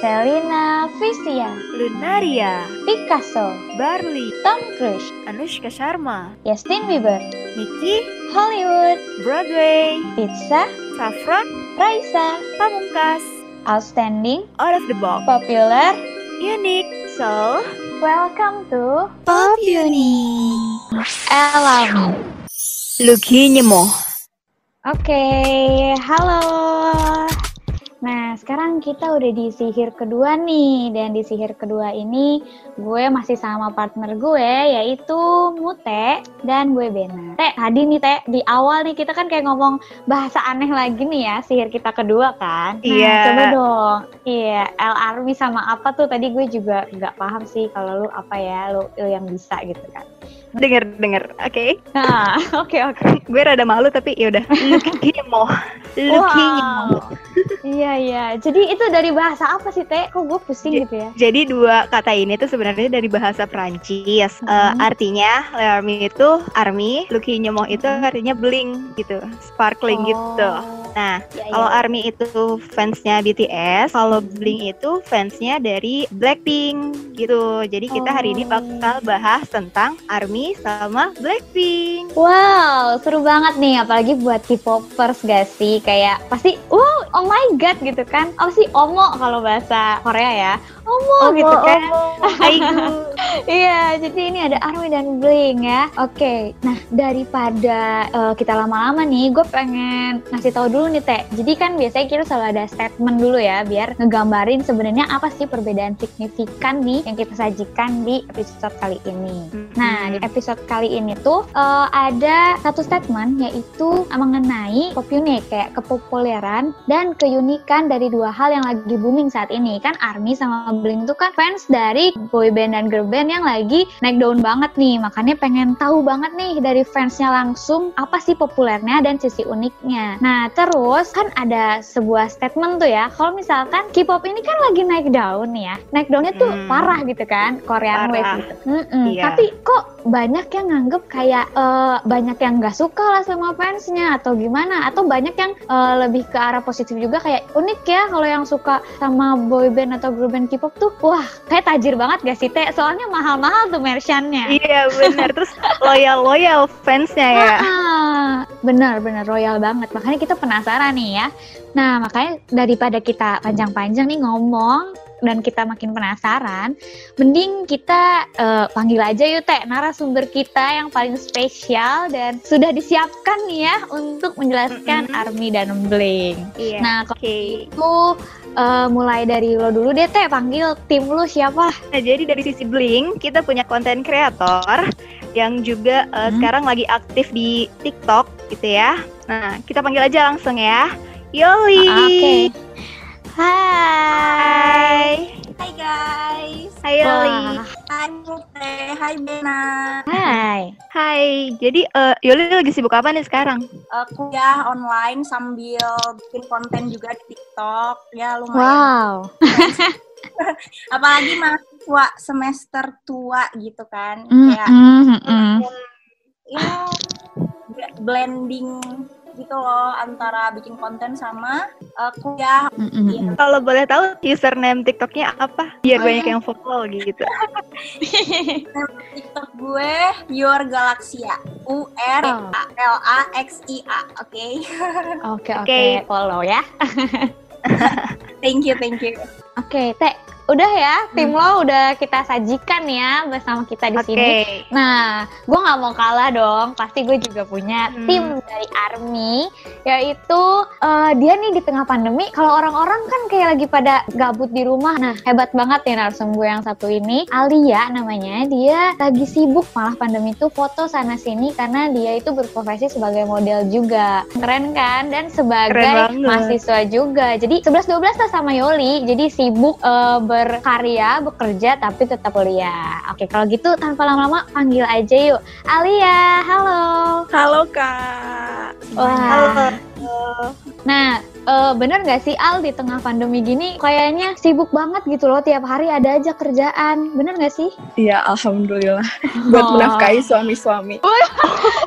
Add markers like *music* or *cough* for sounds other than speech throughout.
Selina Visia, Lunaria, Picasso, Barley, Tom Cruise, Anushka Sharma, Justin Bieber, Nikki, Hollywood, Broadway, Pizza, Saffron, Raisa, Pamungkas, Outstanding, Out of the Box, Popular. Unique, So, Welcome to Pop Uni. Alami. Lucky Nyemo. Oke, halo. Nah, sekarang kita udah di sihir kedua nih. Dan di sihir kedua ini gue masih sama partner gue yaitu Mute dan gue Bena. Teh, tadi nih Teh, di awal nih kita kan kayak ngomong bahasa aneh lagi nih ya, sihir kita kedua kan. Nah, Iya. coba dong. Iya, L Army sama apa tuh tadi gue juga nggak paham sih kalau lu apa ya, lu, lu yang bisa gitu kan. Denger, denger. Oke. Nah, *laughs* oke oke. Gue rada malu tapi yaudah. Lucky Nyemo. Lucky Nyemo. Iya iya. Jadi itu dari bahasa apa sih Teh? Kok gue pusing J- gitu ya? Jadi dua kata ini tuh sebenarnya dari bahasa Prancis. Mhm. Eh, artinya L'army itu army, Lucky Nyemo itu artinya bling gitu, sparkling gitu. Nah, Ya, ya. kalau ARMY itu fansnya BTS, kalau Bling itu fansnya dari Blackpink gitu. Jadi kita hari ini Oh. bakal bahas tentang ARMY sama Blackpink. Wow, seru banget nih, apalagi buat K-popers gak sih? Kayak pasti, wow, oh my god gitu kan? Apa sih omo kalau bahasa Korea ya? Omo, gitu kan? *laughs* Iya, jadi ini ada Army dan Bling ya. Oke, nah daripada eh, kita lama-lama nih, gue pengen ngasih tahu dulu nih Teh. Jadi kan biasanya kita selalu ada statement dulu ya, biar ngegambarin sebenarnya apa sih perbedaan signifikan nih yang kita sajikan di episode kali ini. Nah, di episode kali ini tuh eh, ada satu statement yaitu mengenai pop unique kayak kepopuleran dan keunikan dari dua hal yang lagi booming saat ini. Kan ARMY sama Blink tuh kan fans dari boy band dan girl band yang lagi naik daun banget nih. Makanya pengen tahu banget nih dari fansnya langsung apa sih populernya dan sisi uniknya. Nah, terus kan ada sebuah statement tuh ya. Kalau misalkan K-pop ini kan lagi naik daun nih ya. Naik daunnya tuh Hmm. parah gitu kan, Korean Parah. wave gitu. Mm-mm. Iya. Tapi kok banyak yang nganggep kayak eh, banyak yang nggak suka lah sama fansnya atau gimana? Atau banyak yang eh, lebih ke arah positif juga kayak unik ya kalau yang suka sama boy band atau girl band K-pop tuh wah kayak tajir banget gak sih Teh? Soalnya mahal-mahal tuh merchannya. Iya benar. Terus loyal loyal fansnya ya. Benar benar royal banget. Makanya kita penasaran nih ya. Nah, makanya daripada kita panjang-panjang nih ngomong dan kita makin penasaran, mending kita eh, panggil aja yuk Teh narasumber kita yang paling spesial dan sudah disiapkan nih ya untuk menjelaskan Mm-mm. Army dan Bling. Iya. Nah, kalau Oke. itu eh, mulai dari lo dulu deh Teh, panggil tim lu siapa? Nah, jadi dari sisi Bling, kita punya konten kreator yang juga uh, Hmm. sekarang lagi aktif di TikTok gitu ya. Nah, kita panggil aja langsung ya. Yoli. Ah, Oke. Hai. Hai. Hai guys, Hai Yoli. Hai Mute, hai Bena. Hai. Hai. Jadi eh, Yoli lagi sibuk apa nih sekarang? Eh, kuliah online sambil bikin konten juga di TikTok. Ya lumayan. Wow. *laughs* Apalagi mahasiswa semester tua gitu kan. Mm, Kayak mm, mm, mm. ya blending gitu loh antara bikin konten sama eh, kuliah. Mm, mm, Iya. mm. Kalau boleh tahu username TikToknya apa? Biar Oh, banyak iya. yang follow gitu. *laughs* TikTok gue Your Galaxia. U R A L A X I A. Oke. Oke oke Oke. follow ya. *laughs* *laughs* thank you, thank you. Oke Teh, udah ya tim lo udah kita sajikan ya bersama kita di Oke. sini. Nah, gue nggak mau kalah dong. Pasti gue juga punya Hmm. tim dari Army, yaitu eh, dia nih di tengah pandemi. Kalau orang-orang kan kayak lagi pada gabut di rumah. Nah, hebat banget ya narsum gue yang satu ini, Alia namanya. Dia lagi sibuk malah pandemi itu foto sana sini karena dia itu berprofesi sebagai model juga. Keren kan? Dan sebagai mahasiswa juga. Jadi 11-12 lah sama Yoli. Jadi sibuk eh, berkarya, bekerja tapi tetap kuliah. Oke, kalau gitu tanpa lama-lama panggil aja yuk. Alia, halo. Halo Kak. Wah. Halo. Nah, eh, bener nggak sih Al di tengah pandemi gini kayaknya sibuk banget gitu loh tiap hari ada aja kerjaan. Bener nggak sih? Iya, alhamdulillah. *laughs* Buat Oh. menafkahi suami-suami. *laughs*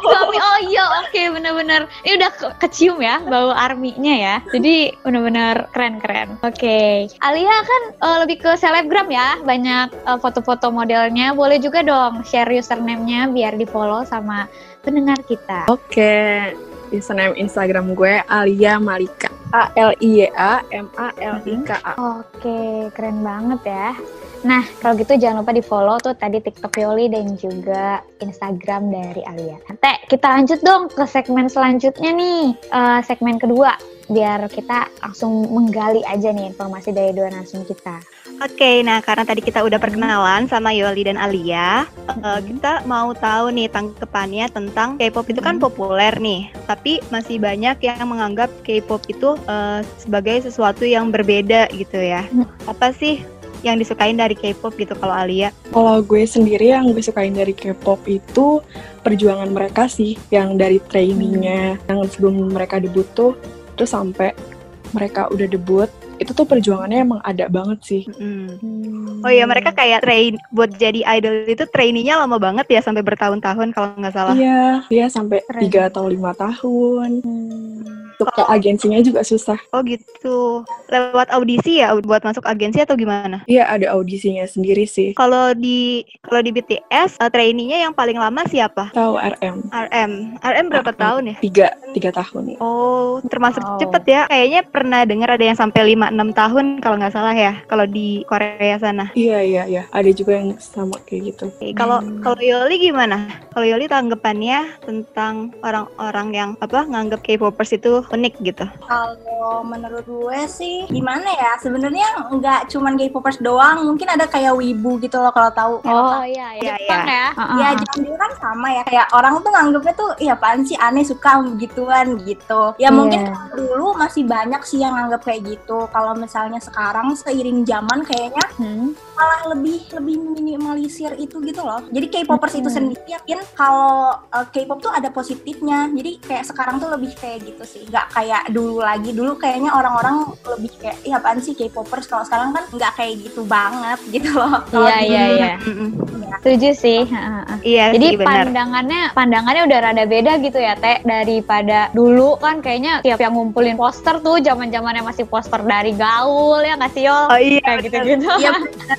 Suami oh iya oke bener-bener ini udah ke- kecium ya bau arminya ya jadi bener-bener keren-keren oke Alia kan eh, lebih ke selebgram ya banyak eh, foto-foto modelnya boleh juga dong share username-nya biar di follow sama pendengar kita Oke, username Instagram gue Alia Malika. A L I Y A M A L I K A. Oke, keren banget ya. Nah, kalau gitu jangan lupa di follow tuh tadi TikTok Yoli dan juga Instagram dari Alia. Teh, kita lanjut dong ke segmen selanjutnya nih, Eh, segmen kedua. Biar kita langsung menggali aja nih informasi dari dua narasum kita. Oke, nah karena tadi kita udah perkenalan sama Yoli dan Alia, eh, Mhm. kita mau tahu nih tanggapannya tentang K-pop itu kan populer nih, tapi masih banyak yang menganggap K-pop itu eh, sebagai sesuatu yang berbeda gitu ya. Mhm. Apa sih yang disukain dari K-pop gitu kalau Alia? Kalau gue sendiri yang gue sukain dari K-pop itu perjuangan mereka sih, yang dari trainingnya, yang sebelum mereka debut tuh, terus sampai mereka udah debut, itu tuh perjuangannya emang ada banget sih. Mm. Oh iya, mereka kayak train buat jadi idol itu trainingnya lama banget ya sampai bertahun-tahun kalau nggak salah. Iya, iya sampai tiga atau lima tahun. Hmm. Untuk ke agensinya juga susah. Oh gitu. Lewat audisi ya buat masuk agensi atau gimana? Iya, ada audisinya sendiri sih. Kalau di kalau di BTS uh, trainingnya yang paling lama siapa? Tahu RM. RM. RM berapa RM. tahun ya? Tiga, tiga tahun. Oh, termasuk Wow. cepet ya. Kayaknya pernah dengar ada yang sampai 5-6 tahun kalau nggak salah ya. Kalau di Korea sana. Iya, iya, iya. Ada juga yang sama kayak gitu. Oke, Kalau Hmm. kalau Yoli gimana? Kalau Yoli tanggapannya tentang orang-orang yang apa nganggap K-popers itu unik gitu. Kalau menurut gue sih gimana ya? Sebenarnya nggak cuman gay popers doang, mungkin ada kayak wibu gitu loh kalau tahu. Oh iya, Iya, iya. Jepang ya. Ya zaman dulu kan sama ya kayak orang tuh nganggapnya tuh iya apaan sih aneh suka gituan gitu. Ya Iya. mungkin dulu masih banyak sih yang nganggap kayak gitu. Kalau misalnya sekarang seiring zaman kayaknya Hmm. malah lebih lebih minimalisir itu gitu loh. Jadi K-popers itu Hmm. sendiri yakin kalau uh, K-pop tuh ada positifnya. Jadi kayak sekarang tuh lebih kayak gitu sih. Nggak kayak dulu lagi. Dulu kayaknya orang-orang lebih kayak iya apaan sih K-popers. Kalau sekarang kan nggak kayak gitu banget gitu loh. Iya, iya, *laughs* iya. Mm-mm. Setuju sih. Iya Jadi sih pandangannya pandangannya udah rada beda gitu ya Teh daripada dulu kan kayaknya tiap yang ngumpulin poster tuh zaman zamannya masih poster dari gaul ya nggak sih Yol? Oh iya. kayak gitu-gitu. Iya,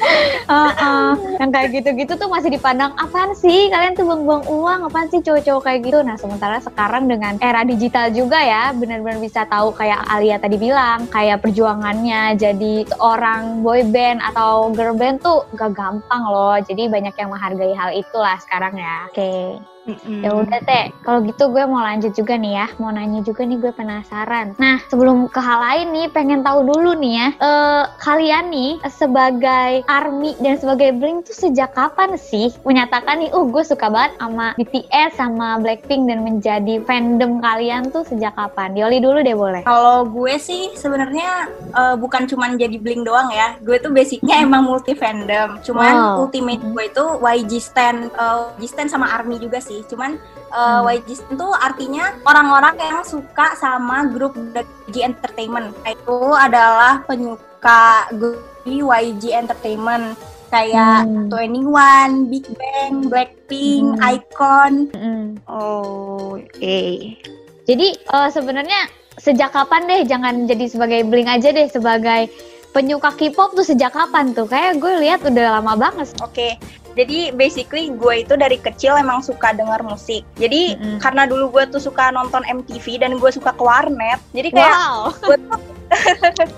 *laughs* Heeh. yang kayak gitu-gitu tuh masih dipandang apaan sih kalian tuh buang-buang uang apaan sih cowok-cowok kayak gitu. Nah sementara sekarang dengan era digital juga ya benar-benar bisa tahu kayak Alia tadi bilang kayak perjuangannya jadi seorang boy band atau girl band tuh gak gampang loh. Jadi banyak yang menghargai hal itulah sekarang ya. Oke. Mm-mm. Ya udah teh, kalau gitu gue mau lanjut juga nih ya, mau nanya juga nih gue penasaran. Nah sebelum ke hal lain nih, pengen tahu dulu nih ya, eh, kalian nih sebagai army dan sebagai Blink tuh sejak kapan sih menyatakan nih, uh gue suka banget sama BTS sama Blackpink dan menjadi fandom kalian tuh sejak kapan? Yoli dulu deh boleh. Kalau gue sih sebenarnya eh, bukan cuman jadi bling doang ya. Gue tuh basicnya emang multi fandom. Cuman Wow. ultimate gue itu YG Stan, eh, YG Stan sama ARMY juga sih. Cuman eh, Hmm. YG Stan tuh artinya orang-orang yang suka sama grup YG Entertainment. Itu adalah penyuka grup YG Entertainment kayak Hmm. 21, Big Bang, Blackpink, Hmm. Icon. Mm-mm. Oh, oke. Jadi eh, sebenarnya sejak kapan deh? Jangan jadi sebagai Blink aja deh sebagai penyuka K-pop tuh sejak kapan tuh? Kayak gue lihat udah lama banget. Oke, jadi basically gue itu dari kecil emang suka denger musik. Jadi Mm-mm. karena dulu gue tuh suka nonton MTV dan gue suka ke warnet, jadi kayak Wow. gue tuh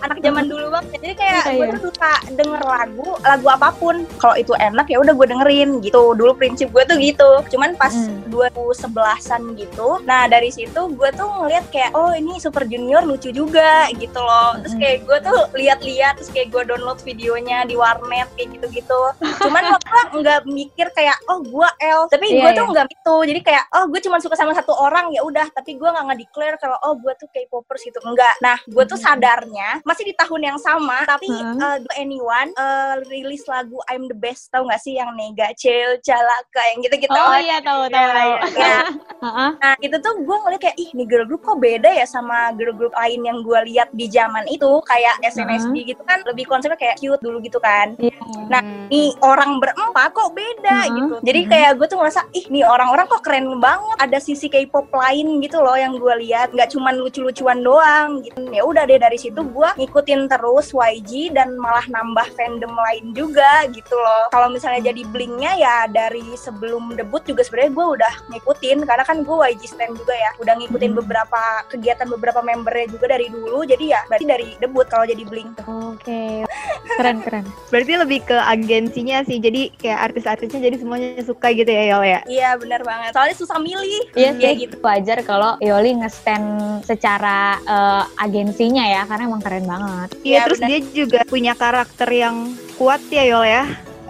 anak zaman dulu banget. Jadi kayak Iya, gue iya. tuh suka denger lagu, lagu apa pun. Kalau itu enak ya udah gue dengerin gitu. Dulu prinsip gue tuh gitu. Cuman pas Mm. 2011-an gitu. Nah, dari situ gue tuh ngeliat kayak oh ini Super Junior lucu juga gitu loh. Terus Mm. kayak gue tuh lihat-lihat terus kayak gue download videonya di warnet kayak gitu-gitu. Cuman waktu nggak mikir kayak oh gue L, tapi Iya, gue iya. tuh nggak gitu. Jadi kayak oh gue cuma suka sama satu orang ya udah, tapi gue nggak nge-declare kalau oh gue tuh K-popers gitu. Enggak. Nah, gue tuh Mm-mm. Kalendarnya masih di tahun yang sama tapi Heeh. uh, Do anyone uh, rilis lagu I'm the best tau gak sih yang Nega Cel Calaka yang gitu-gitu Oh iya tahu tahu tahu. Ya, *laughs* Heeh. nah itu tuh gue ngeliat kayak ih nih girl group kok beda ya sama girl group lain yang gue lihat di zaman itu kayak SNSD gitu kan lebih konsepnya kayak cute dulu gitu kan Iya. Nah, nih orang berempat kok beda Heeh. gitu. Jadi Mhm. kayak gue tuh ngerasa ih nih orang-orang kok keren banget. Ada sisi K-pop lain gitu loh yang gue lihat. Nggak cuman lucu-lucuan doang gitu. Ya udah deh dari situ gue ngikutin terus YG dan malah nambah fandom lain juga gitu loh. Kalau misalnya jadi blinknya ya dari sebelum debut juga sebenarnya gue udah ngikutin karena kan gue YG stand juga ya. Udah ngikutin Mhm. beberapa kegiatan beberapa membernya juga dari dulu. Jadi ya berarti dari debut kalau jadi blink. Oke. Keren keren. *laughs* Berarti lebih ke agensinya sih. Jadi kayak artis-artisnya jadi semuanya suka gitu ya Yol ya. Iya benar banget. Soalnya susah milih. Iya Ya sih, gitu. wajar kalau Yoli nge-stand secara eh, agensinya ya, karena emang keren banget. Iya, Iya, terus benar. dia juga punya karakter yang kuat ya Yol ya.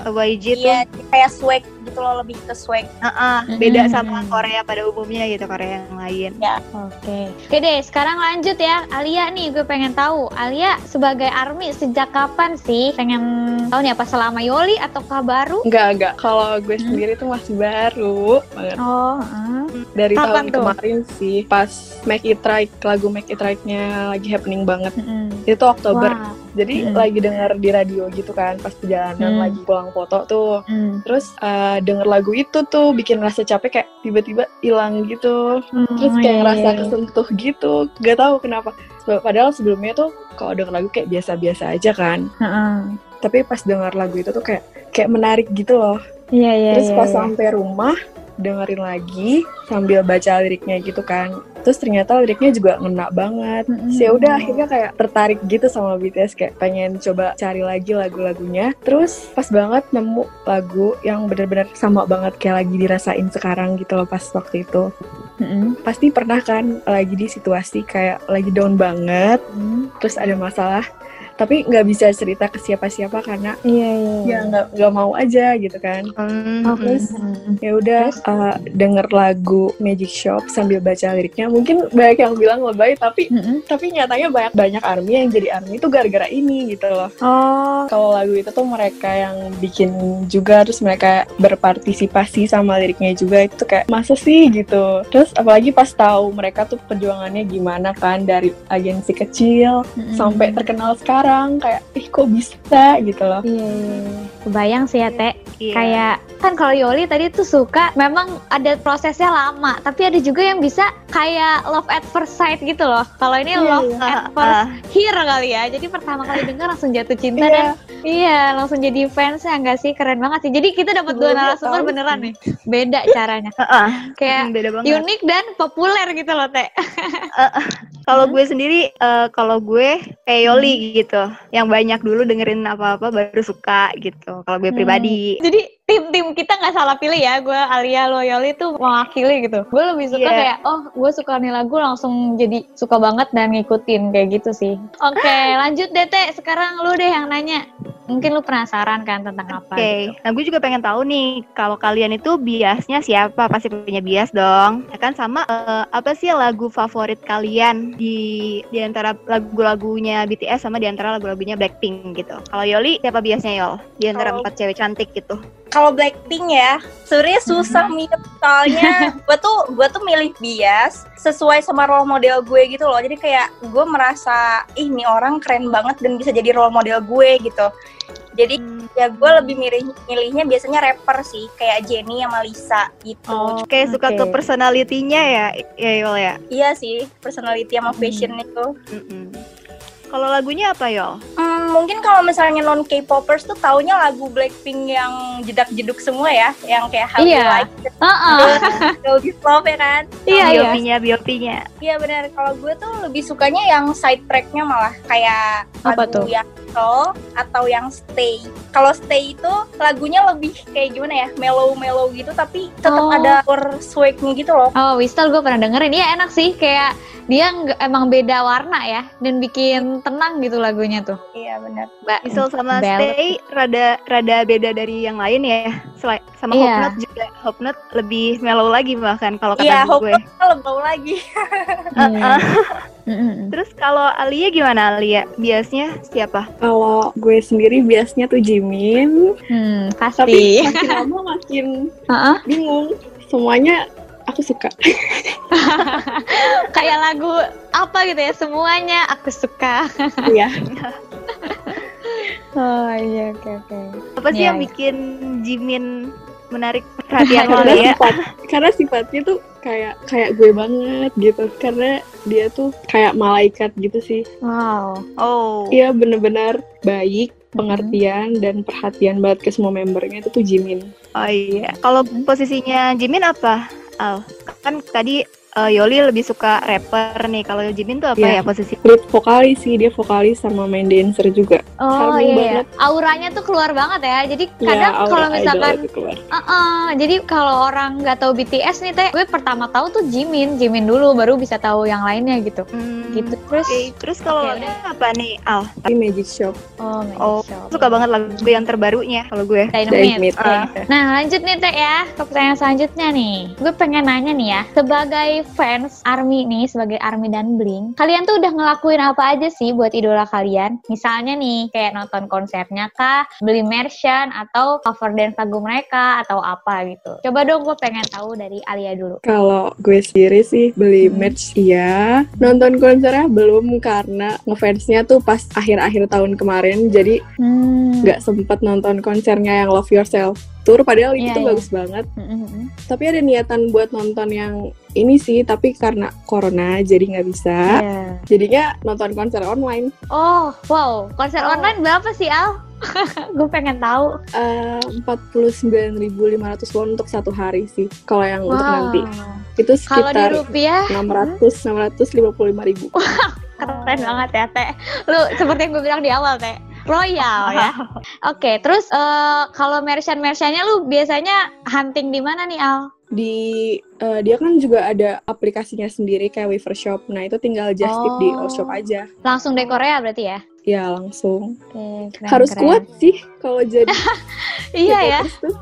YG tuh Iya, kayak swag gitu loh, lebih ke swag. Heeh, beda Mm. sama Korea pada umumnya gitu, Korea yang lain. Oke. Oke deh, sekarang lanjut ya. Alia nih, gue pengen tahu. Alia sebagai ARMY sejak kapan sih? Pengen tahu nih apa selama Yoli ataukah baru? Enggak, enggak. Kalau gue Hmm. sendiri tuh masih baru banget. Oh, heeh. Dari Kapan tahun tuh? kemarin sih, pas Make It Right, lagu Make It Right-nya lagi happening banget. Mm-mm. Itu Oktober. Wah. Jadi Mm. lagi denger di radio gitu kan, pas perjalanan Mm. lagi pulang foto tuh. Mm. Terus eh, denger lagu itu tuh bikin rasa capek kayak tiba-tiba hilang gitu. Terus Oh, kayak iya, ngerasa iya. kesentuh gitu. Gak tahu kenapa. Padahal sebelumnya tuh kalau denger lagu kayak biasa-biasa aja kan. Heeh. Tapi pas denger lagu itu tuh kayak kayak menarik gitu loh. Iya, iya, Terus iya, pas iya. sampai rumah dengerin lagi sambil baca liriknya gitu kan. Terus ternyata liriknya juga ngena banget. Mm-mm. Terus ya udah akhirnya kayak tertarik gitu sama BTS kayak pengen coba cari lagi lagu-lagunya. Terus pas banget nemu lagu yang bener-bener sama banget kayak lagi dirasain sekarang gitu loh pas waktu itu. Mm-mm. Pasti pernah kan lagi di situasi kayak lagi down banget, Mm. terus ada masalah, tapi nggak bisa cerita ke siapa-siapa karena Iya, iya. ya nggak nggak mau aja gitu kan. Hmm, Oke. Terus Mm-mm. ya udah uh, denger lagu Magic Shop sambil baca liriknya mungkin banyak yang bilang lebay tapi Mm-mm. tapi nyatanya banyak banyak army yang jadi army itu gara-gara ini gitu loh Oh, kalau lagu itu tuh mereka yang bikin juga terus mereka berpartisipasi sama liriknya juga itu tuh kayak masa sih gitu terus apalagi pas tahu mereka tuh perjuangannya gimana kan dari agensi kecil Mm-mm. sampai terkenal sekarang kayak ih kok bisa gitu loh Iya, iya, iya. Kebayang sih ya, Teh. Iya. Kayak kan kalau Yoli tadi tuh suka memang ada prosesnya lama, tapi ada juga yang bisa kayak love at first sight gitu loh. Kalau ini Iya, love iya. at Ah, first ah. hear kali ya. Jadi pertama kali dengar langsung jatuh cinta Iya. dan iya langsung jadi fans ya enggak sih? Keren banget sih. Jadi kita dapat dua narasumber beneran sih. nih. Beda caranya. Heeh, *laughs* Kayak beda banget. unik dan populer gitu loh, Teh. Kalau Hmm. gue sendiri, eh, kalau gue kayak Yoli gitu, yang banyak dulu dengerin apa-apa baru suka gitu. Kalau gue Hmm. pribadi, Jadi tim-tim kita nggak salah pilih ya. Gue Alia Loyoli tuh mewakili gitu. Gue lebih suka Iya. kayak oh gue suka nih lagu langsung jadi suka banget dan ngikutin kayak gitu sih. Oke lanjut deh Teh. Sekarang lu deh yang nanya. Mungkin lu penasaran kan tentang apa? Oke, gitu. nah gue juga pengen tahu nih, kalau kalian itu biasnya siapa? Pasti punya bias dong. Ya kan sama eh, apa sih lagu favorit kalian di di antara lagu-lagunya BTS sama di antara lagu-lagunya Blackpink gitu. Kalau Yoli siapa biasnya Yol? Di antara Kalau- empat cewek cantik gitu. Kalau Blackpink ya, sebenarnya susah milih soalnya *laughs* gue tuh gue tuh milih bias sesuai sama role model gue gitu loh. Jadi kayak gue merasa ih ini orang keren banget dan bisa jadi role model gue gitu. Jadi ya gue lebih milih milihnya biasanya rapper sih kayak Jennie sama Lisa gitu. Oh, Kayak suka ke oke. personality-nya ya, ya Yol ya. Iya sih personality sama fashion itu. Mm-mm. Kalau lagunya apa Yol? Hmm, mungkin kalau misalnya non K-popers tuh taunya lagu Blackpink yang jedak-jeduk semua ya, yang kayak How You Iya. Like It, Heeh. Go Give Love ya kan? Iya iya. Biopinya, biopinya. Iya benar. Kalau gue tuh lebih sukanya yang side tracknya malah kayak Apa lagu tuh? yang Soul atau yang Stay. Kalau Stay itu lagunya lebih kayak gimana ya, mellow-mellow gitu, tapi tetap Oh. ada power swag-nya gitu loh. Oh, Whistle gue pernah dengerin. Iya enak sih. Kayak dia nggak- emang beda warna ya dan bikin tenang gitu lagunya tuh. Iya benar. Mbak. Whistle sama Ballad. Stay rada rada beda dari yang lain ya. Selain sama Iya. Hope Not juga Hope Not lebih mellow lagi bahkan kalau kata Iya, gue. Hope lebih lagi. *laughs* Iya. Mm-mm. Terus kalau Alia gimana Alia? Biasnya siapa? Kalau gue sendiri biasanya tuh Jimin, Hmm, tapi pasti. makin lama makin *laughs* Heeh. bingung. Semuanya aku suka. *laughs* Kayak lagu apa gitu ya semuanya aku suka. Iya. *laughs* Oh iya oke oke. Apa sih Iya, yang iya. bikin Jimin menarik perhatian lo karena Alia? sifat, karena sifatnya tuh kayak kayak gue banget gitu. Karena dia tuh kayak malaikat gitu sih. Wow. Oh. Iya bener-bener baik, pengertian dan perhatian banget ke semua membernya itu tuh Jimin. Oh iya. Kalau Hmm. posisinya Jimin apa? Al. Kan tadi eh, Yoli lebih suka rapper nih. Kalau Jimin tuh apa Iya. ya posisi? Lead vokalis sih, dia vokalis sama main dancer juga. Oh iya, iya. banget. auranya tuh keluar banget ya. Jadi Iya, kadang aura kalau misalkan keluar. Uh-uh, jadi kalau orang nggak tahu BTS nih teh, gue pertama tahu tuh Jimin, Jimin dulu baru bisa tahu yang lainnya gitu. Hmm, Gitu terus. Oke, Terus kalau udah apa nih Al? Tapi Magic Shop. Oh, Magic Oh, Shop. suka banget lagu yang terbarunya kalau gue. Dynamite. Dynamite. Ah. Nah lanjut nih teh ya ke pertanyaan selanjutnya nih. Gue pengen nanya nih ya, sebagai fans ARMY nih, sebagai ARMY dan Blink, kalian tuh udah ngelakuin apa aja sih buat idola kalian? Misalnya nih kayak nonton konsernya kah, beli merchan atau cover dance lagu mereka atau apa gitu. Coba dong gue pengen tahu dari Alia dulu. Kalau gue sendiri sih beli Hmm. merch iya, nonton konsernya belum karena ngefansnya tuh pas akhir-akhir tahun kemarin, jadi Hmm. nggak sempet nonton konsernya yang Love Yourself Tour. Padahal itu Iya, tuh iya. bagus banget. Mm-mm. Tapi ada niatan buat nonton yang ini sih, tapi karena corona jadi nggak bisa. Iya. Jadinya nonton konser online. Oh, wow. Konser Oh. online berapa sih, Al? *laughs* gue pengen tahu. Eh, Empat puluh sembilan ribu lima ratus won untuk satu hari sih. Kalau yang untuk nanti itu Kalau di sekitar rupiah, enam ratus enam ratus lima puluh lima ribu. keren banget ya, Teh. Lu seperti yang gue bilang di awal, Teh. Royal ya. *laughs* Oke, terus eh, kalau merchan-merchannya lu biasanya hunting di mana nih, Al? Di eh, dia kan juga ada aplikasinya sendiri kayak Weaver Shop. Nah itu tinggal just tip di Oh. all shop aja. Langsung dari Korea berarti ya? Ya langsung. Oke, keren, Harus keren. kuat sih kalau jadi *laughs* Iya ya.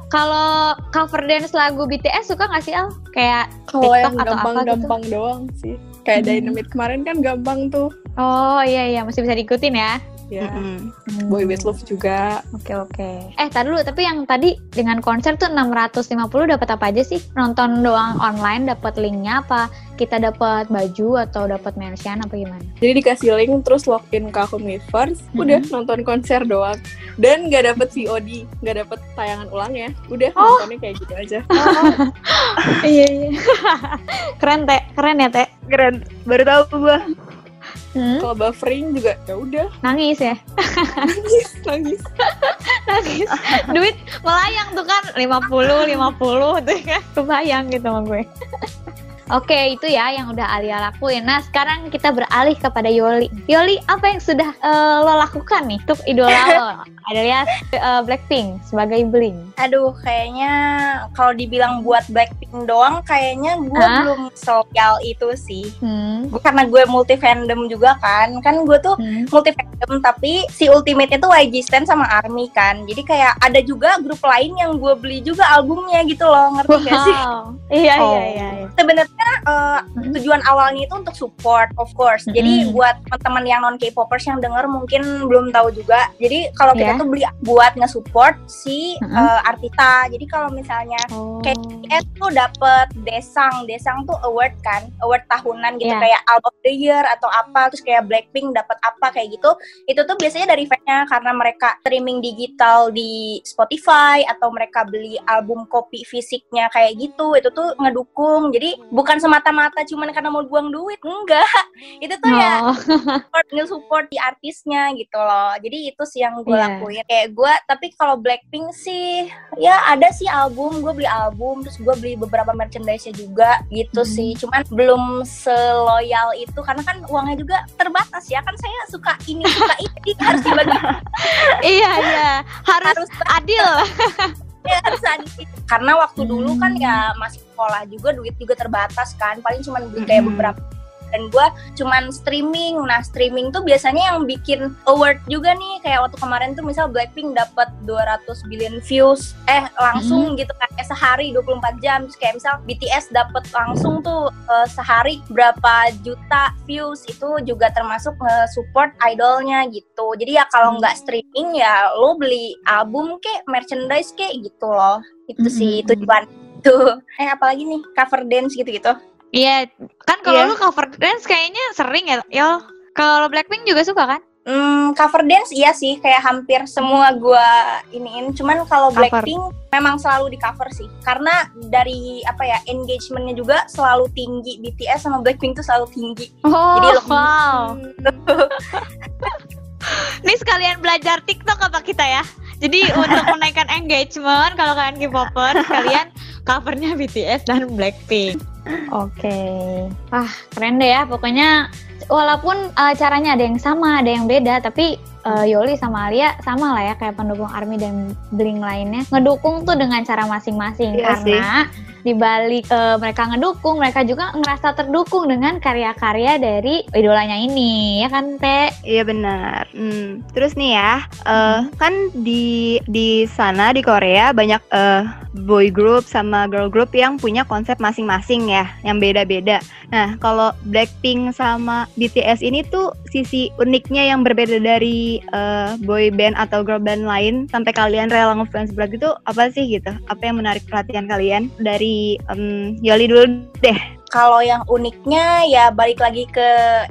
Kalau cover dance lagu BTS suka nggak sih, Al? Kayak Kalau TikTok yang atau apa gitu? gampang-gampang doang sih. Kayak Hmm. Dynamite kemarin kan gampang tuh. oh iya iya masih bisa diikutin ya. Ya. Mm-mm. Hmm. Boy With Love juga. Oke oke. Eh tadi dulu tapi yang tadi dengan konser tuh 650 dapat apa aja sih? Nonton doang online dapat linknya apa? Kita dapat baju atau dapat merchan apa gimana? Jadi dikasih link terus login ke akun Weverse, Mhm. udah nonton konser doang. Dan nggak dapet VOD, nggak dapet tayangan ulang ya. Udah Oh. nontonnya kayak gitu aja. *laughs* iya iya. *laughs* keren teh, keren ya teh. Keren. Baru tahu gue. Hmm? Kalau buffering juga ya udah Nangis ya, nangis nangis. *laughs* nangis. Duit melayang tuh kan 50 50 tuh kan. Kebayang gitu sama gue. Oke, itu ya yang udah Alia lakuin. Nah, sekarang kita beralih kepada Yoli. Yoli, apa yang sudah eh, lo lakukan nih untuk idola lo? *laughs* Alias eh, Blackpink sebagai Blink. Aduh, kayaknya kalau dibilang buat Blackpink doang, kayaknya gue Hah? belum sosial itu sih. Hmm. Gua- Karena gue multi fandom juga kan, kan gue tuh Hmm. multi fandom tapi si ultimate-nya tuh YG Stan sama ARMY kan. Jadi kayak ada juga grup lain yang gue beli juga albumnya gitu loh, ngerti gak sih? Wow. Iya, Oh. iya, iya, iya. Sebenarnya eh, Hmm. Tujuan awalnya itu untuk support of course. Jadi Mm-mm. buat teman-teman yang non K-popers yang denger mungkin belum tahu juga. Jadi kalau kita Ya. tuh beli buat nge-support si Mm-mm. eh, artista. Jadi kalau misalnya Oh. BTS tuh dapet Desang, Desang tuh award kan, award tahunan gitu Iya. kayak album of the year atau apa, terus kayak Blackpink dapat apa kayak gitu. Itu tuh biasanya dari fansnya karena mereka streaming digital di Spotify atau mereka beli album kopi fisiknya kayak gitu. Itu tuh ngedukung. Jadi bukan semata-mata cuman karena mau buang duit, enggak. Itu tuh ya Oh. support nge-support di artisnya gitu loh. Jadi itu sih yang gue Iya. lakuin. Kayak gue, tapi kalau Blackpink sih, ya ada sih album. Gue beli album, terus gue beli beberapa merchandise-nya juga gitu Hmm. sih. Cuman belum seloyal itu karena kan uangnya juga terbatas ya. Kan saya suka ini suka ini harus dibagi *laughs* iya, iya. Harus harus adil. *laughs* ya, harus. Karena waktu dulu kan ya masih sekolah juga duit juga terbatas kan. Paling cuman beli kayak beberapa dan gue cuman streaming. Nah streaming tuh biasanya yang bikin award juga nih. Kayak waktu kemarin tuh misal Blackpink dapat 200 billion views. Eh langsung gitu kayak sehari 24 jam. Terus kayak misal BTS dapat langsung tuh eh, sehari berapa juta views. Itu juga termasuk support idolnya gitu. Jadi ya kalau nggak streaming ya lo beli album kek merchandise kek gitu loh. Itu sih Mm-mm. tujuan. Tuh. Eh apalagi nih cover dance gitu-gitu Iya, kan kalau Iya. lu cover dance kayaknya sering ya, Yo. Kalau Blackpink juga suka kan? Hmm, cover dance iya sih, kayak hampir semua gua iniin. Cuman kalau. Blackpink memang selalu di cover sih, karena dari apa ya engagementnya juga selalu tinggi. BTS sama Blackpink tuh selalu tinggi. Oh, Jadi wow. *laughs* Ini sekalian belajar TikTok apa kita ya? Jadi untuk *laughs* menaikkan engagement, kalau kalian K-popers, kalian covernya BTS dan Blackpink. Oke. Wah, keren deh ya. Pokoknya walaupun uh, caranya ada yang sama, ada yang beda, tapi uh, Yoli sama Alia sama lah ya kayak pendukung ARMY dan Blink lainnya. Ngedukung tuh dengan cara masing-masing Iya sih. karena di balik uh, mereka ngedukung, mereka juga ngerasa terdukung dengan karya-karya dari idolanya ini, ya kan, Teh? Iya benar. Hmm. Terus nih ya, eh, kan di di sana di Korea banyak eh, boy group sama girl group yang punya konsep masing-masing ya, yang beda-beda. Nah, kalau Blackpink sama BTS ini tuh sisi uniknya yang berbeda dari eh, boy band atau girl band lain sampai kalian rela ngefans berat itu apa sih gitu? Apa yang menarik perhatian kalian dari em, Yoli dulu deh? Kalau yang uniknya ya balik lagi ke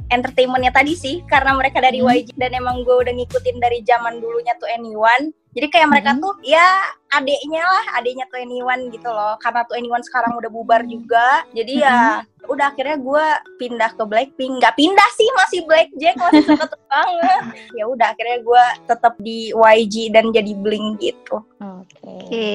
entertainmentnya tadi sih, karena mereka dari Hmm. YG dan emang gue udah ngikutin dari zaman dulunya tuh Anyone. Jadi kayak mereka Hmm. tuh ya adeknya lah, adeknya tuh Anyone gitu loh. Karena tuh Anyone sekarang udah bubar juga. Jadi ya udah akhirnya gue pindah ke Blackpink. Nggak pindah sih, masih Blackjack, masih seket *laughs* banget. Ya udah akhirnya gue tetap di YG dan jadi Blink gitu. Oke. Oke.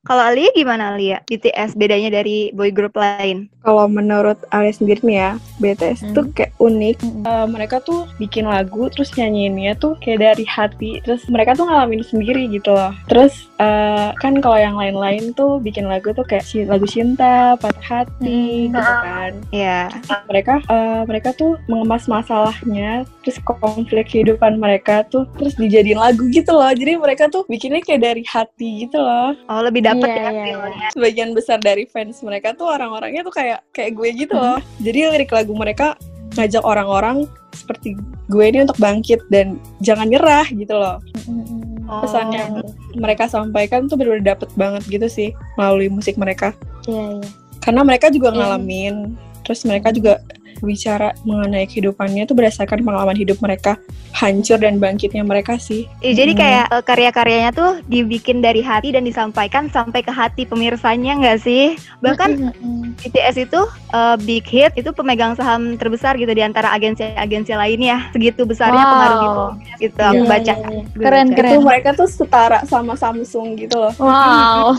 Kalau Alia gimana Alia? BTS bedanya dari boy group lain? Kalau menurut Alia sendiri nih ya, BTS Hmm. tuh kayak unik. Eh, mereka tuh bikin lagu terus nyanyiinnya tuh kayak dari hati. Terus mereka tuh ngalamin sendiri gitu loh. Terus eh, kan kalau yang lain-lain tuh bikin lagu tuh kayak lagu cinta, patah hati Hmm. gitu kan. Ya. Nah, mereka eh, mereka tuh mengemas masalahnya, terus konflik kehidupan mereka tuh terus dijadiin lagu gitu loh. Jadi mereka tuh bikinnya kayak dari hati gitu loh. Oh lebih dapet Iya, ya iya, feel-nya. sebagian besar dari fans mereka tuh orang-orangnya tuh kayak kayak gue gitu loh. Jadi lirik lagu mereka ngajak orang-orang seperti gue ini untuk bangkit dan jangan nyerah gitu loh. Oh. Pesan yang mereka sampaikan tuh benar-benar dapet banget gitu sih melalui musik mereka. Iya, iya. Karena mereka juga Iya. ngalamin, terus mereka juga bicara mengenai kehidupannya tuh berdasarkan pengalaman hidup mereka hancur dan bangkitnya mereka sih. Iya, jadi Hmm. kayak eh, karya-karyanya tuh dibikin dari hati dan disampaikan sampai ke hati pemirsanya nggak sih? Bahkan. BTS itu eh, Big Hit itu pemegang saham terbesar gitu di antara agensi-agensi lainnya. Segitu besarnya Wow. pengaruh gitu. Gitu aku Iya, baca. iya. Gue Keren, baca. keren. Itu mereka tuh setara sama Samsung gitu loh. Wow.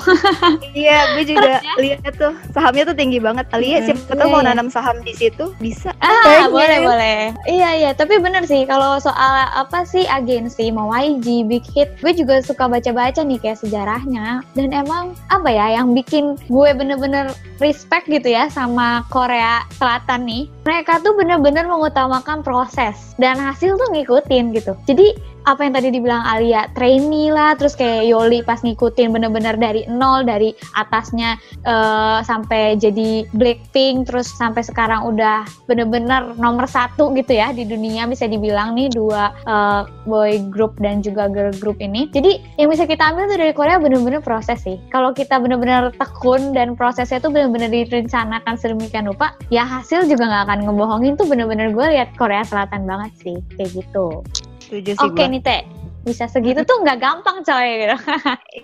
Iya, gue juga lihat tuh sahamnya tuh tinggi banget. Alia siapa tahu Iya, mau iya. nanam saham di situ bisa. Ah, Pengen. boleh boleh. Iya iya, tapi bener sih kalau soal apa sih agensi mau YG, Big Hit, gue juga suka baca-baca nih kayak sejarahnya. Dan emang apa ya yang bikin gue bener-bener respect gitu ya sama Korea Selatan nih. Mereka tuh bener-bener mengutamakan proses dan hasil tuh ngikutin gitu. Jadi apa yang tadi dibilang Alia, trainee lah, terus kayak Yoli pas ngikutin bener-bener dari nol, dari atasnya eh, sampai jadi Blackpink terus sampai sekarang udah bener-bener nomor satu gitu ya di dunia bisa dibilang nih dua eh, boy group dan juga girl group ini. Jadi yang bisa kita ambil tuh dari Korea bener-bener proses sih. Kalau kita bener-bener tekun dan prosesnya tuh bener-bener direncanakan sedemikian rupa ya hasil juga nggak akan ngebohongin tuh bener-bener gue lihat Korea Selatan banget sih kayak gitu Setuju sih oke gua. nih teh bisa segitu tuh nggak gampang coy gitu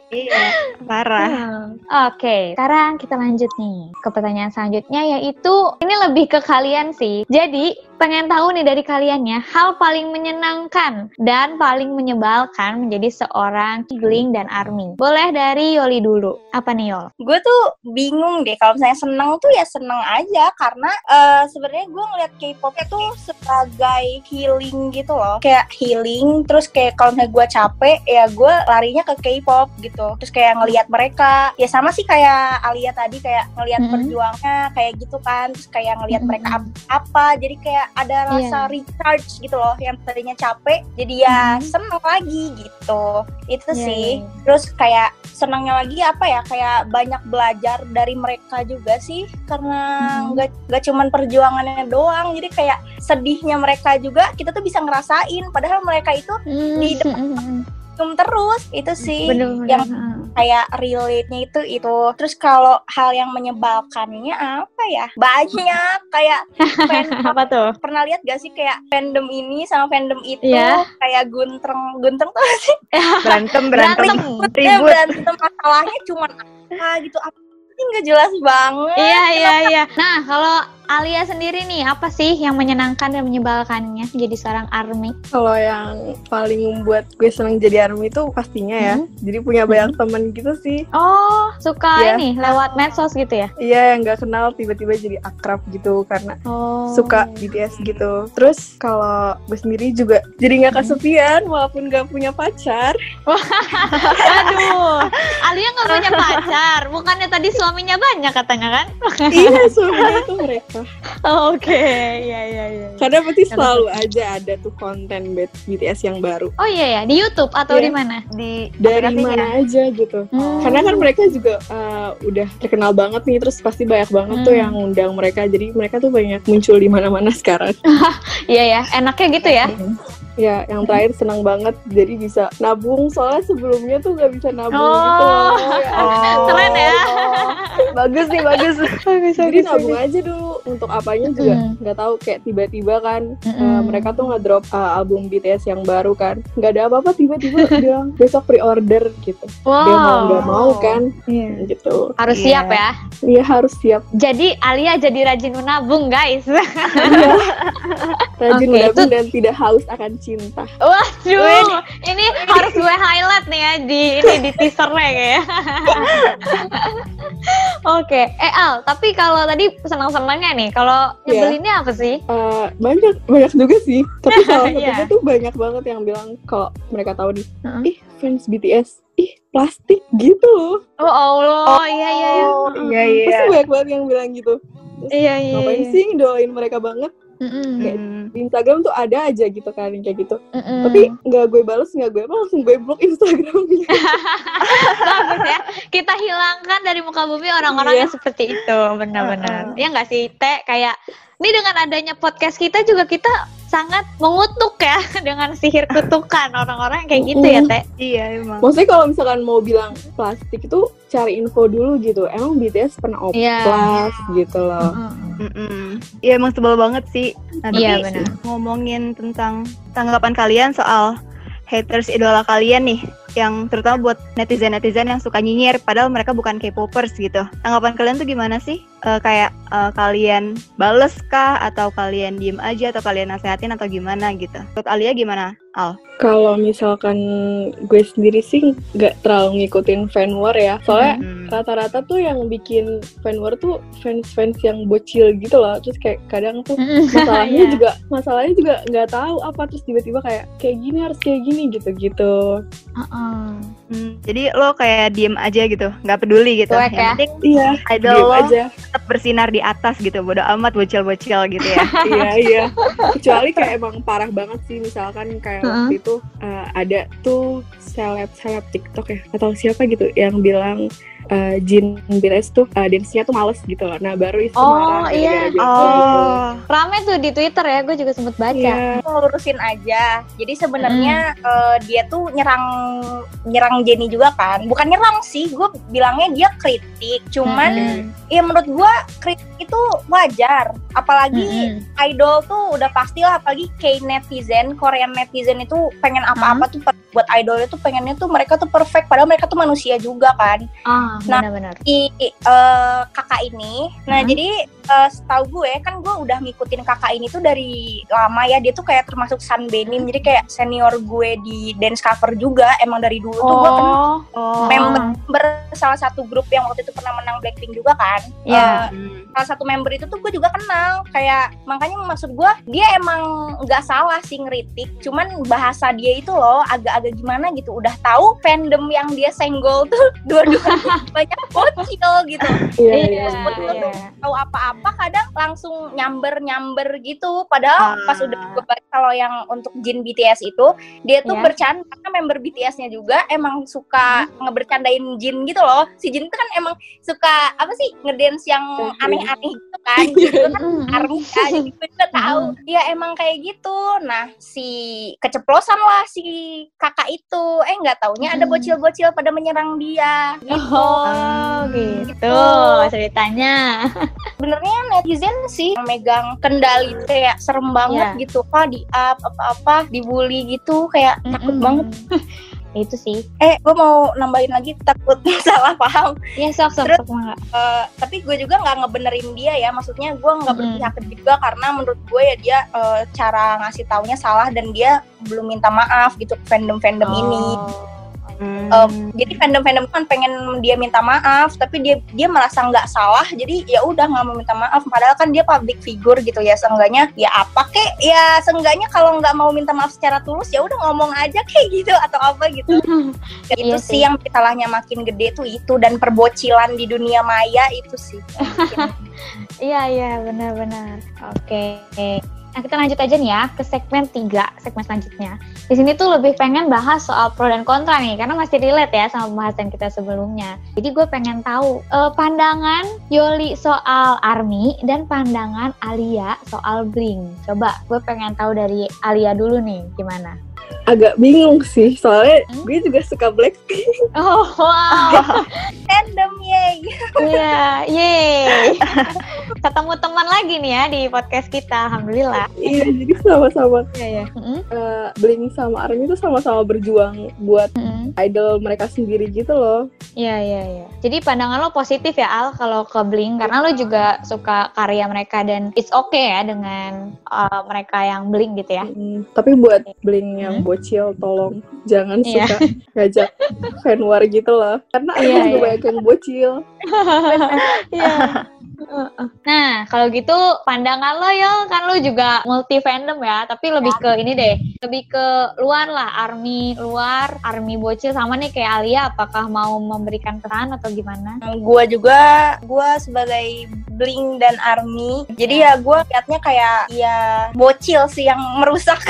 Iya, parah. *laughs* Hmm. Oke, sekarang kita lanjut nih ke pertanyaan selanjutnya yaitu ini lebih ke kalian sih. Jadi pengen tahu nih dari kalian ya, hal paling menyenangkan dan paling menyebalkan menjadi seorang Kigling dan Army. Boleh dari Yoli dulu. Apa nih Yol? gue tuh bingung deh kalau misalnya seneng tuh ya seneng aja karena eh, sebenarnya gue ngeliat K-pop itu sebagai healing gitu loh kayak healing terus kayak kalau misalnya gue capek ya gue larinya ke K-pop gitu terus kayak ngeliat mereka ya sama sih kayak Alia tadi kayak ngeliat Mhm. perjuangnya kayak gitu kan terus kayak ngeliat Mhm. mereka ap- apa jadi kayak ada Iya. rasa recharge gitu loh yang tadinya capek jadi ya Mhm. seneng lagi gitu itu Iya, sih iya, iya. terus kayak senangnya lagi apa ya kayak banyak belajar dari mereka juga sih karena Mhm. nggak nggak cuman perjuangannya doang jadi kayak sedihnya mereka juga kita tuh bisa ngerasain padahal mereka itu Di depan Hmm, belum terus itu sih bener-bener. yang kayak relate-nya itu itu terus kalau hal yang menyebalkannya apa ya banyak kayak fan- *laughs* apa tuh? pernah lihat gak sih kayak fandom ini sama fandom itu Iya. kayak guntreng guntreng tuh sih *laughs* Berantem, berantem. Berantem. Ya, Ribut. berantem masalahnya cuman apa gitu apa sih nggak jelas banget Iya, iya, iya. Nah, kalau Alia sendiri nih, apa sih yang menyenangkan dan menyebalkannya jadi seorang Army? Kalau yang paling membuat gue seneng jadi army itu pastinya ya. Hmm. Jadi punya banyak temen gitu sih. Oh, suka Iya. ini lewat medsos gitu ya? Iya yang nggak kenal tiba-tiba jadi akrab gitu karena Oh. suka BTS gitu. Terus kalau gue sendiri juga jadi nggak kesepian walaupun nggak punya pacar. *laughs* Aduh, Alia nggak punya *laughs* pacar. Bukannya tadi suaminya banyak katanya kan? iya suaminya tuh mereka. Oke, iya, iya, iya. Karena pasti selalu aja ada tuh konten BTS yang baru. Oh iya ya, di YouTube atau Iya. di mana? Di Dari mana aja gitu. Hmm. Karena kan mereka juga uh, udah terkenal banget nih, terus pasti banyak banget tuh Hmm. yang undang mereka. Jadi mereka tuh banyak muncul di mana-mana sekarang. *laughs* Iya ya, enaknya gitu ya. Ya, yang terakhir senang banget jadi bisa nabung soalnya sebelumnya tuh nggak bisa nabung Oh. gitu loh. Ya *laughs* ampun. Keren ya. bagus nih, bagus. *laughs* Jadi nabung aja dulu untuk apanya juga Mm. nggak tahu kayak tiba-tiba kan Mm-mm. uh, mereka tuh ngedrop uh, album BTS yang baru kan nggak ada apa-apa tiba-tiba *laughs* bilang besok pre-order gitu. Dia mau nggak Wow. mau kan gitu. Harus Iya. siap ya. Iya harus siap Jadi Alia jadi rajin menabung guys. rajin Oke, menabung dan tidak haus akan cinta. Waduh, ini harus gue highlight nih ya di ini di teasernya kayak. *laughs* Oke, eh Al, tapi kalau tadi senang-senangnya nih, kalau Iya. nyebelinnya apa sih? Uh, banyak banyak juga sih tapi *laughs* salah satunya Iya. tuh banyak banget yang bilang kalau mereka tahu nih Heeh. ih fans BTS ih plastik gitu loh Oh Allah, iya iya iya. Oh, iya, iya. pasti banyak banget yang bilang gitu Iya iya. ngapain iya. sih doain mereka banget Mm-mm, Kayak Hmm. di Instagram tuh ada aja gitu kan kayak gitu mm-mm. tapi nggak gue bales nggak gue apa langsung gue blok Instagramnya *laughs* bagus ya. Kita hilangkan dari muka bumi orang-orang Iya. yang seperti itu, benar-benar. Ya nggak sih, Teh? Kayak ini dengan adanya podcast kita juga kita sangat mengutuk ya *laughs* dengan sihir kutukan orang-orang yang kayak gitu ya, Teh. Iya, emang. maksudnya kalau misalkan mau bilang plastik itu cari info dulu gitu emang BTS pernah Iya. oplas gitu loh. Iya emang sebel banget sih. Nah, Iya, tapi benar. ngomongin tentang tanggapan kalian soal haters idola kalian nih, yang terutama buat netizen-netizen yang suka nyinyir, padahal mereka bukan K-popers gitu. Tanggapan kalian tuh gimana sih? Eh, kayak eh, kalian bales kah, atau kalian diem aja, atau kalian nasehatin atau gimana gitu? Menurut Alia gimana? Al? Kalau misalkan gue sendiri sih nggak terlalu ngikutin fan war ya. Soalnya Hmm. rata-rata tuh yang bikin fan war tuh fans-fans yang bocil gitu loh. Terus kayak kadang tuh *laughs* masalahnya Iya. juga masalahnya juga nggak tahu apa terus tiba-tiba kayak kayak gini harus kayak gini gitu-gitu. Heeh. Hmm, jadi lo kayak diem aja gitu, nggak peduli gitu. Cuek Yang ya? penting Iya. idol lo aja. tetap bersinar di atas gitu, bodo amat bocil-bocil gitu ya. *laughs* iya iya. Kecuali kayak emang parah banget sih misalkan kayak Heeh. waktu itu uh, ada tuh seleb seleb TikTok ya atau siapa gitu yang bilang uh, Jin BTS tuh uh, dance-nya tuh males gitu loh. Nah baru itu Oh, marah iya. Oh, gitu. Rame tuh di Twitter ya, gue juga sempet baca. Iya. ngelurusin aja. Jadi sebenarnya eh, dia tuh nyerang nyerang Jenny juga kan. Bukan nyerang sih, gue bilangnya dia kritik. Cuman Mm-mm. ya menurut gue kritik itu wajar. Apalagi Mm-mm. idol tuh udah pastilah apalagi K netizen, Korean netizen itu pengen apa-apa tuh per- buat idol itu pengennya tuh mereka tuh perfect padahal mereka tuh manusia juga kan. Ah, Nah, benar-benar. Di eh, kakak ini. Nah, Hmm. jadi eh, setahu gue kan gue udah ngikutin kakak ini tuh dari lama ya dia tuh kayak termasuk sunbenim jadi kayak senior gue di dance cover juga emang dari dulu tuh gue kenal Oh, Oh. member salah satu grup yang waktu itu pernah menang Blackpink juga kan Iya. Eh, Hmm. salah satu member itu tuh gue juga kenal kayak makanya maksud gue dia emang nggak salah sih ngeritik cuman bahasa dia itu loh agak-agak gimana gitu udah tahu fandom yang dia senggol tuh *laughs* dua-duanya banyak bocil gitu *laughs* Iya, Iya, iya. betul. iya. tahu apa-apa kadang langsung nyamber-nyamber gitu padahal Ah. pas udah gue baca kalau yang untuk Jin BTS itu dia tuh Iya. bercanda karena member BTS-nya juga emang suka ngebercandain Jin gitu loh si Jin itu kan emang suka apa sih ngedance yang aneh-aneh gitu kan Jin itu kan Mm, mm. army kan jadi gue juga tahu ya emang kayak gitu nah si keceplosan lah si kakak itu eh nggak taunya ada Hmm. bocil-bocil pada menyerang dia gitu Oh, gitu ceritanya. *laughs* sebenarnya netizen sih yang megang kendali kayak serem banget Iya. gitu apa di up apa-apa dibully gitu kayak takut Mm-mm. banget *laughs* Itu sih. eh gue mau nambahin lagi takut *laughs* salah paham Iya, sok sok Terus- sok. Eh, tapi gue juga nggak ngebenerin dia ya maksudnya gue nggak Mm-mm. berpihak juga karena menurut gue ya dia eh, cara ngasih taunya salah dan dia belum minta maaf gitu ke fandom fandom ini Hmm. Um, jadi fandom-fandom kan pengen dia minta maaf tapi dia dia merasa nggak salah jadi ya udah nggak mau minta maaf padahal kan dia public figure gitu ya seenggaknya ya apa kek ya seenggaknya kalau nggak mau minta maaf secara tulus ya udah ngomong aja kayak gitu atau apa gitu *laughs* itu Iya sih sih. yang salahnya makin gede tuh itu dan perbocilan di dunia maya itu sih *laughs* Iya, iya, benar-benar. Oke. Nah, kita lanjut aja nih ya ke segmen 3, segmen selanjutnya. Di sini tuh lebih pengen bahas soal pro dan kontra nih, karena masih relate ya sama pembahasan kita sebelumnya. Jadi gue pengen tahu eh, pandangan Yoli soal ARMY dan pandangan Alia soal Bling. Coba gue pengen tahu dari Alia dulu nih, gimana? Agak bingung sih, soalnya Hmm? gue juga suka Blackpink. *laughs* Oh, wow. fandom yay Iya, yeay. Ketemu teman lagi nih ya di podcast kita, alhamdulillah. iya, jadi sama-sama Iya. Mm-mm. eh, Blink sama ARMY itu sama-sama berjuang buat Mm-mm. idol mereka sendiri gitu loh. Iya iya iya. Jadi pandangan lo positif ya Al kalau ke Blink karena lo juga suka karya mereka dan it's okay ya dengan uh, mereka yang Blink gitu ya. Mm, tapi buat Blink yang Hmm? Bocil, tolong jangan Iya. suka ngajak fan war gitu loh. Karena Iya, emang juga iya. banyak yang bocil. Iya. Nah, kalau gitu pandangan lo ya kan lo juga multi fandom ya, tapi lebih ke ini deh, lebih ke luar lah, army luar, army bocil sama nih kayak Alia, apakah mau memberikan pesan atau gimana? gue juga gue sebagai bling dan army jadi ya gue liatnya kayak ya bocil sih yang merusak *laughs*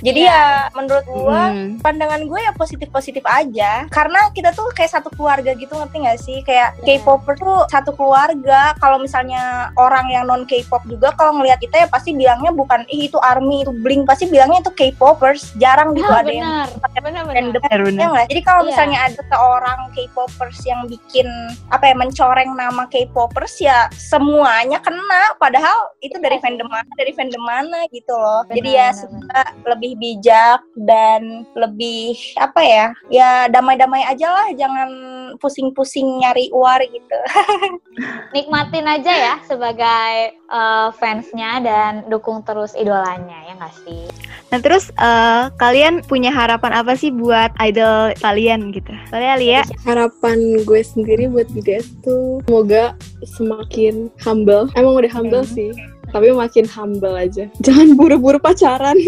jadi Iya. ya menurut gue Hmm. pandangan gue ya positif positif aja karena kita tuh kayak satu keluarga gitu ngerti gak sih kayak Iya. K-popper tuh satu keluarga kalau misalnya orang yang non K-pop juga kalau ngelihat kita ya pasti bilangnya bukan ih itu army itu bling pasti bilangnya itu K-popers jarang gitu Ah, ada yang benar, benar, benar. random Benar, benar. Ya nggak? Jadi kalau Iya. misalnya ada seorang K-popers yang bikin apa ya mencoreng nama K-popers ya semuanya kena padahal itu dari Iya. fandom mana dari fandom mana gitu loh. Benar, Jadi ya benar, semoga lebih bijak dan lebih apa ya? Ya damai-damai aja lah jangan pusing-pusing nyari uar gitu. *laughs* Nikmatin aja ya sebagai uh, fansnya dan dukung terus idolanya ya nggak sih? Nah terus eh, kalian punya harapan apa sih buat idol kalian gitu? Boleh Alia? Harapan gue sendiri buat BTS tuh semoga semakin humble. Emang udah humble Hmm. sih. Tapi makin humble aja. Jangan buru-buru pacaran. *laughs*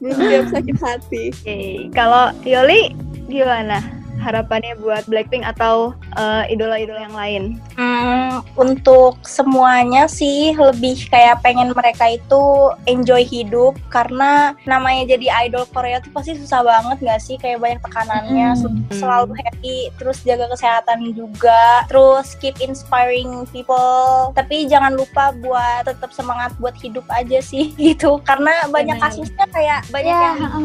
Belum siap sakit hati. Oke, kalau Yoli gimana? Harapannya buat Blackpink atau eh, idola-idola yang lain? Hmm, untuk semuanya sih lebih kayak pengen mereka itu enjoy hidup. Karena namanya jadi idol Korea tuh pasti susah banget gak sih? Kayak banyak tekanannya Mm. su- selalu happy terus jaga kesehatan juga terus keep inspiring people. Tapi jangan lupa buat tetap semangat buat hidup aja sih *laughs* gitu. Karena banyak kasusnya kayak banyak Ya, yang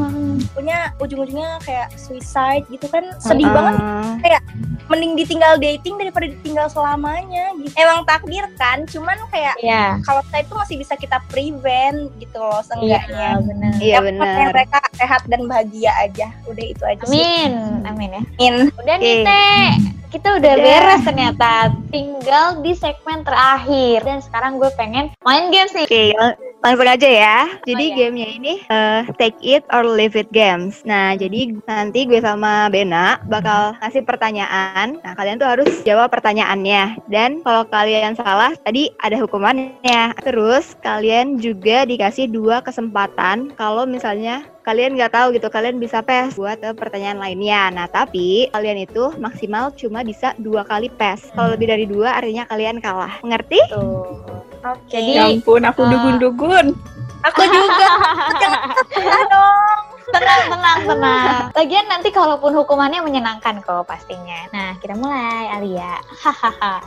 punya ujung-ujungnya kayak suicide gitu kan. Sedih banget Eh, mending ditinggal dating daripada ditinggal selamanya gitu. Emang takdir kan, cuman kayak Iya, kalau saya itu masih bisa kita prevent gitu loh iya, seenggaknya. benar. Iya Yang penting benar. mereka sehat dan bahagia aja. Udah itu aja sih. Amin, amin ya. Amin. Udah nih. Teh, kita udah Udah. beres ternyata. Tinggal di segmen terakhir. Dan sekarang gue pengen main game sih. Oke, lang- langsung aja ya. Jadi iya. gamenya ini eh, take it or leave it games. Nah, jadi nanti gue sama Bena bakal ngasih pertanyaan. Nah, kalian tuh harus jawab pertanyaannya. Dan kalau kalian salah, tadi ada hukumannya. Terus kalian juga dikasih dua kesempatan kalau misalnya kalian nggak tahu gitu, kalian bisa pass buat eh, pertanyaan lainnya. Nah, tapi kalian itu maksimal cuma bisa dua kali pass. Kalau lebih dari dua, artinya kalian kalah. Mengerti? Tuh. Oke. Jadi- Ya ampun, aku Ah. dugun-dugun. Aku juga. *laughs* Jangan dong. Tenang, tenang, tenang. *laughs* Lagian nanti kalaupun hukumannya menyenangkan kok pastinya. Nah, kita mulai, Alia. Hahaha.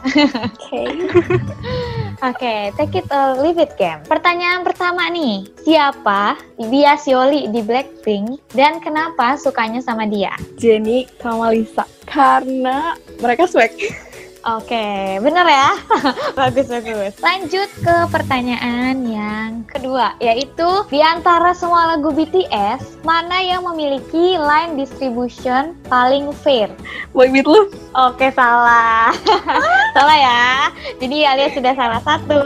Oke. *laughs* Oke, take it or leave it game. Pertanyaan pertama nih, siapa Bias Yoli di Blackpink dan kenapa sukanya sama dia? Jenny sama Lisa. Karena mereka swag. Oke, bener ya? *laughs* bagus, bagus. Lanjut ke pertanyaan yang kedua, yaitu di antara semua lagu BTS, mana yang memiliki line distribution paling fair? Boy Love. Oke, salah. *laughs* salah ya. Jadi Alia sudah salah satu.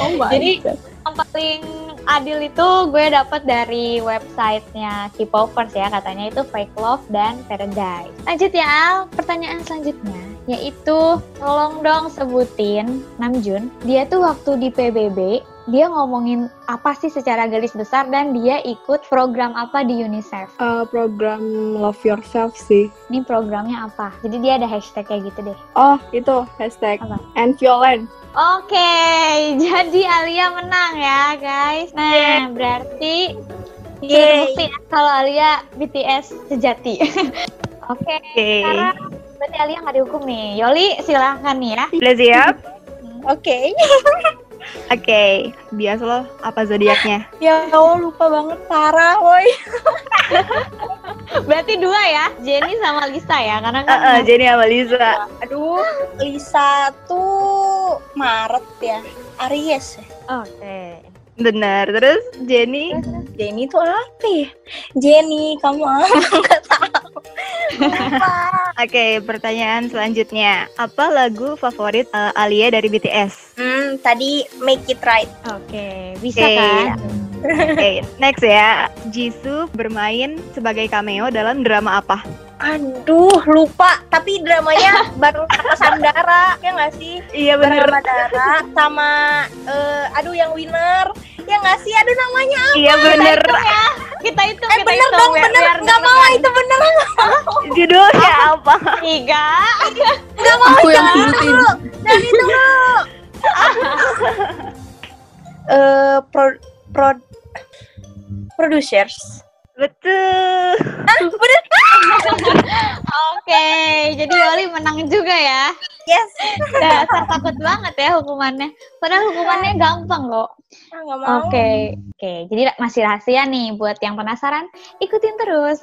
Oh my *laughs* Jadi- God. yang paling adil itu gue dapat dari websitenya K-popers ya katanya itu Fake Love dan Paradise. Lanjut ya Al, pertanyaan selanjutnya yaitu tolong dong sebutin Namjoon. Dia tuh waktu di PBB dia ngomongin apa sih secara garis besar dan dia ikut program apa di UNICEF. Uh, program Love Yourself sih. Ini programnya apa? Jadi dia ada hashtag kayak gitu deh. Oh, itu hashtag Apa? and violent. Oke, *laughs* jadi Alia menang ya guys. Nah, berarti sudah Yeay. terbukti ya kalau Alia BTS sejati. *laughs* Oke, Oke. sekarang berarti Alia nggak dihukum nih. Yoli silahkan nih ya. Udah siap? Oke. *laughs* Oke, bias lo apa zodiaknya? Ya Allah lupa banget parah, woi. *laughs* Berarti dua ya, Jenny sama Lisa ya, karena kan Heeh, Jenny sama Lisa. Aduh, Lisa tuh Maret ya. Aries ya. Oke. Benar. Terus Jenny Jenny tuh apa ya? Jenny, kamu apa? *laughs* Nggak tahu. Oke, pertanyaan selanjutnya. Apa lagu favorit eh, Alia dari BTS? Hmm, tadi make it right. Oke, bisa Oke. kan? Oke, next ya. Jisoo bermain sebagai cameo dalam drama apa? Aduh, lupa. Tapi dramanya *laughs* baru sama Sandara, ya nggak sih? Iya Bareng sama Dara sama eh, aduh yang winner. Ya nggak sih? Aduh namanya Iya bener. Kita itu Eh bener dong, bener. Nggak mau itu bener. *laughs* Judulnya apa? Tiga. *laughs* Nggak mau Aku yang dulu. Jangan itu dulu. Eh, pro, pro, producers. Betul. *laughs* Oke, jadi Yoli menang juga ya. Yes. Dasar takut banget ya hukumannya. Padahal hukumannya gampang Ah, nggak mau. Oke, oke. Jadi masih rahasia nih buat yang penasaran, ikutin terus.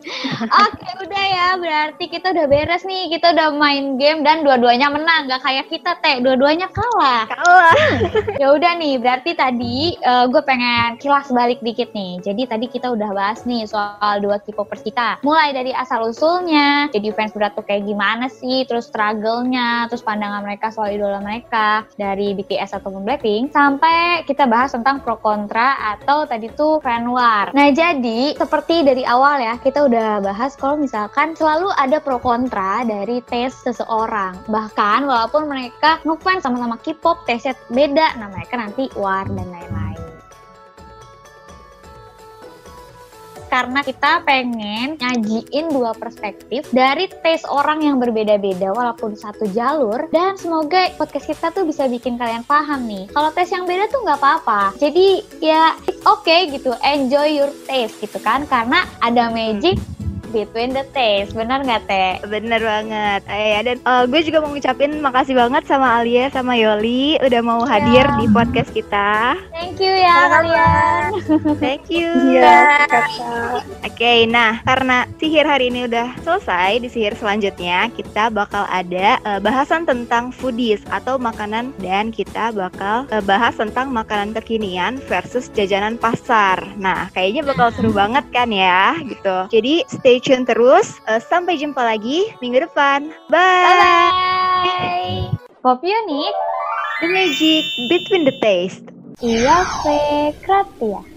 *laughs* oke, udah ya. Berarti kita udah beres nih. Kita udah main game dan dua-duanya menang. Gak kayak kita teh, dua-duanya kalah. Kalah. *laughs* ya udah nih. Berarti tadi gue pengen kilas balik dikit nih. Jadi tadi kita udah bahas nih soal dua K-popers kita. Mulai dari asal usulnya, jadi fans berat tuh kayak gimana sih, terus struggle-nya, terus pandangan mereka soal idola mereka dari BTS ataupun Blackpink, sampai kita bahas tentang pro kontra atau tadi tuh fan war. Nah jadi seperti dari awal ya kita udah bahas kalau misalkan selalu ada pro kontra dari tes seseorang. Bahkan walaupun mereka ngefans sama-sama K-pop, tesnya beda, nah mereka nanti war dan lain-lain. Karena kita pengen nyajiin dua perspektif dari taste orang yang berbeda-beda walaupun satu jalur. Dan semoga podcast kita tuh bisa bikin kalian paham nih. Kalau taste yang beda tuh nggak apa-apa. Jadi ya it's okay gitu. Enjoy your taste gitu kan. Karena ada magic between the taste benar nggak teh Bener banget. Eh, dan eh, gue juga mau ngucapin makasih banget sama Alia sama Yoli udah mau hadir Ya. di podcast kita. thank you ya kalian Thank you. Iya, kata. Oke, nah karena sihir hari ini udah selesai, di sihir selanjutnya kita bakal ada eh, bahasan tentang foodies atau makanan dan kita bakal eh, bahas tentang makanan kekinian versus jajanan pasar. Nah, kayaknya bakal seru banget kan ya, gitu. Jadi stay tune terus. Uh, sampai jumpa lagi minggu depan. Bye. Bye. Pop Unique. The magic between the taste. Iya, Fe Kratia.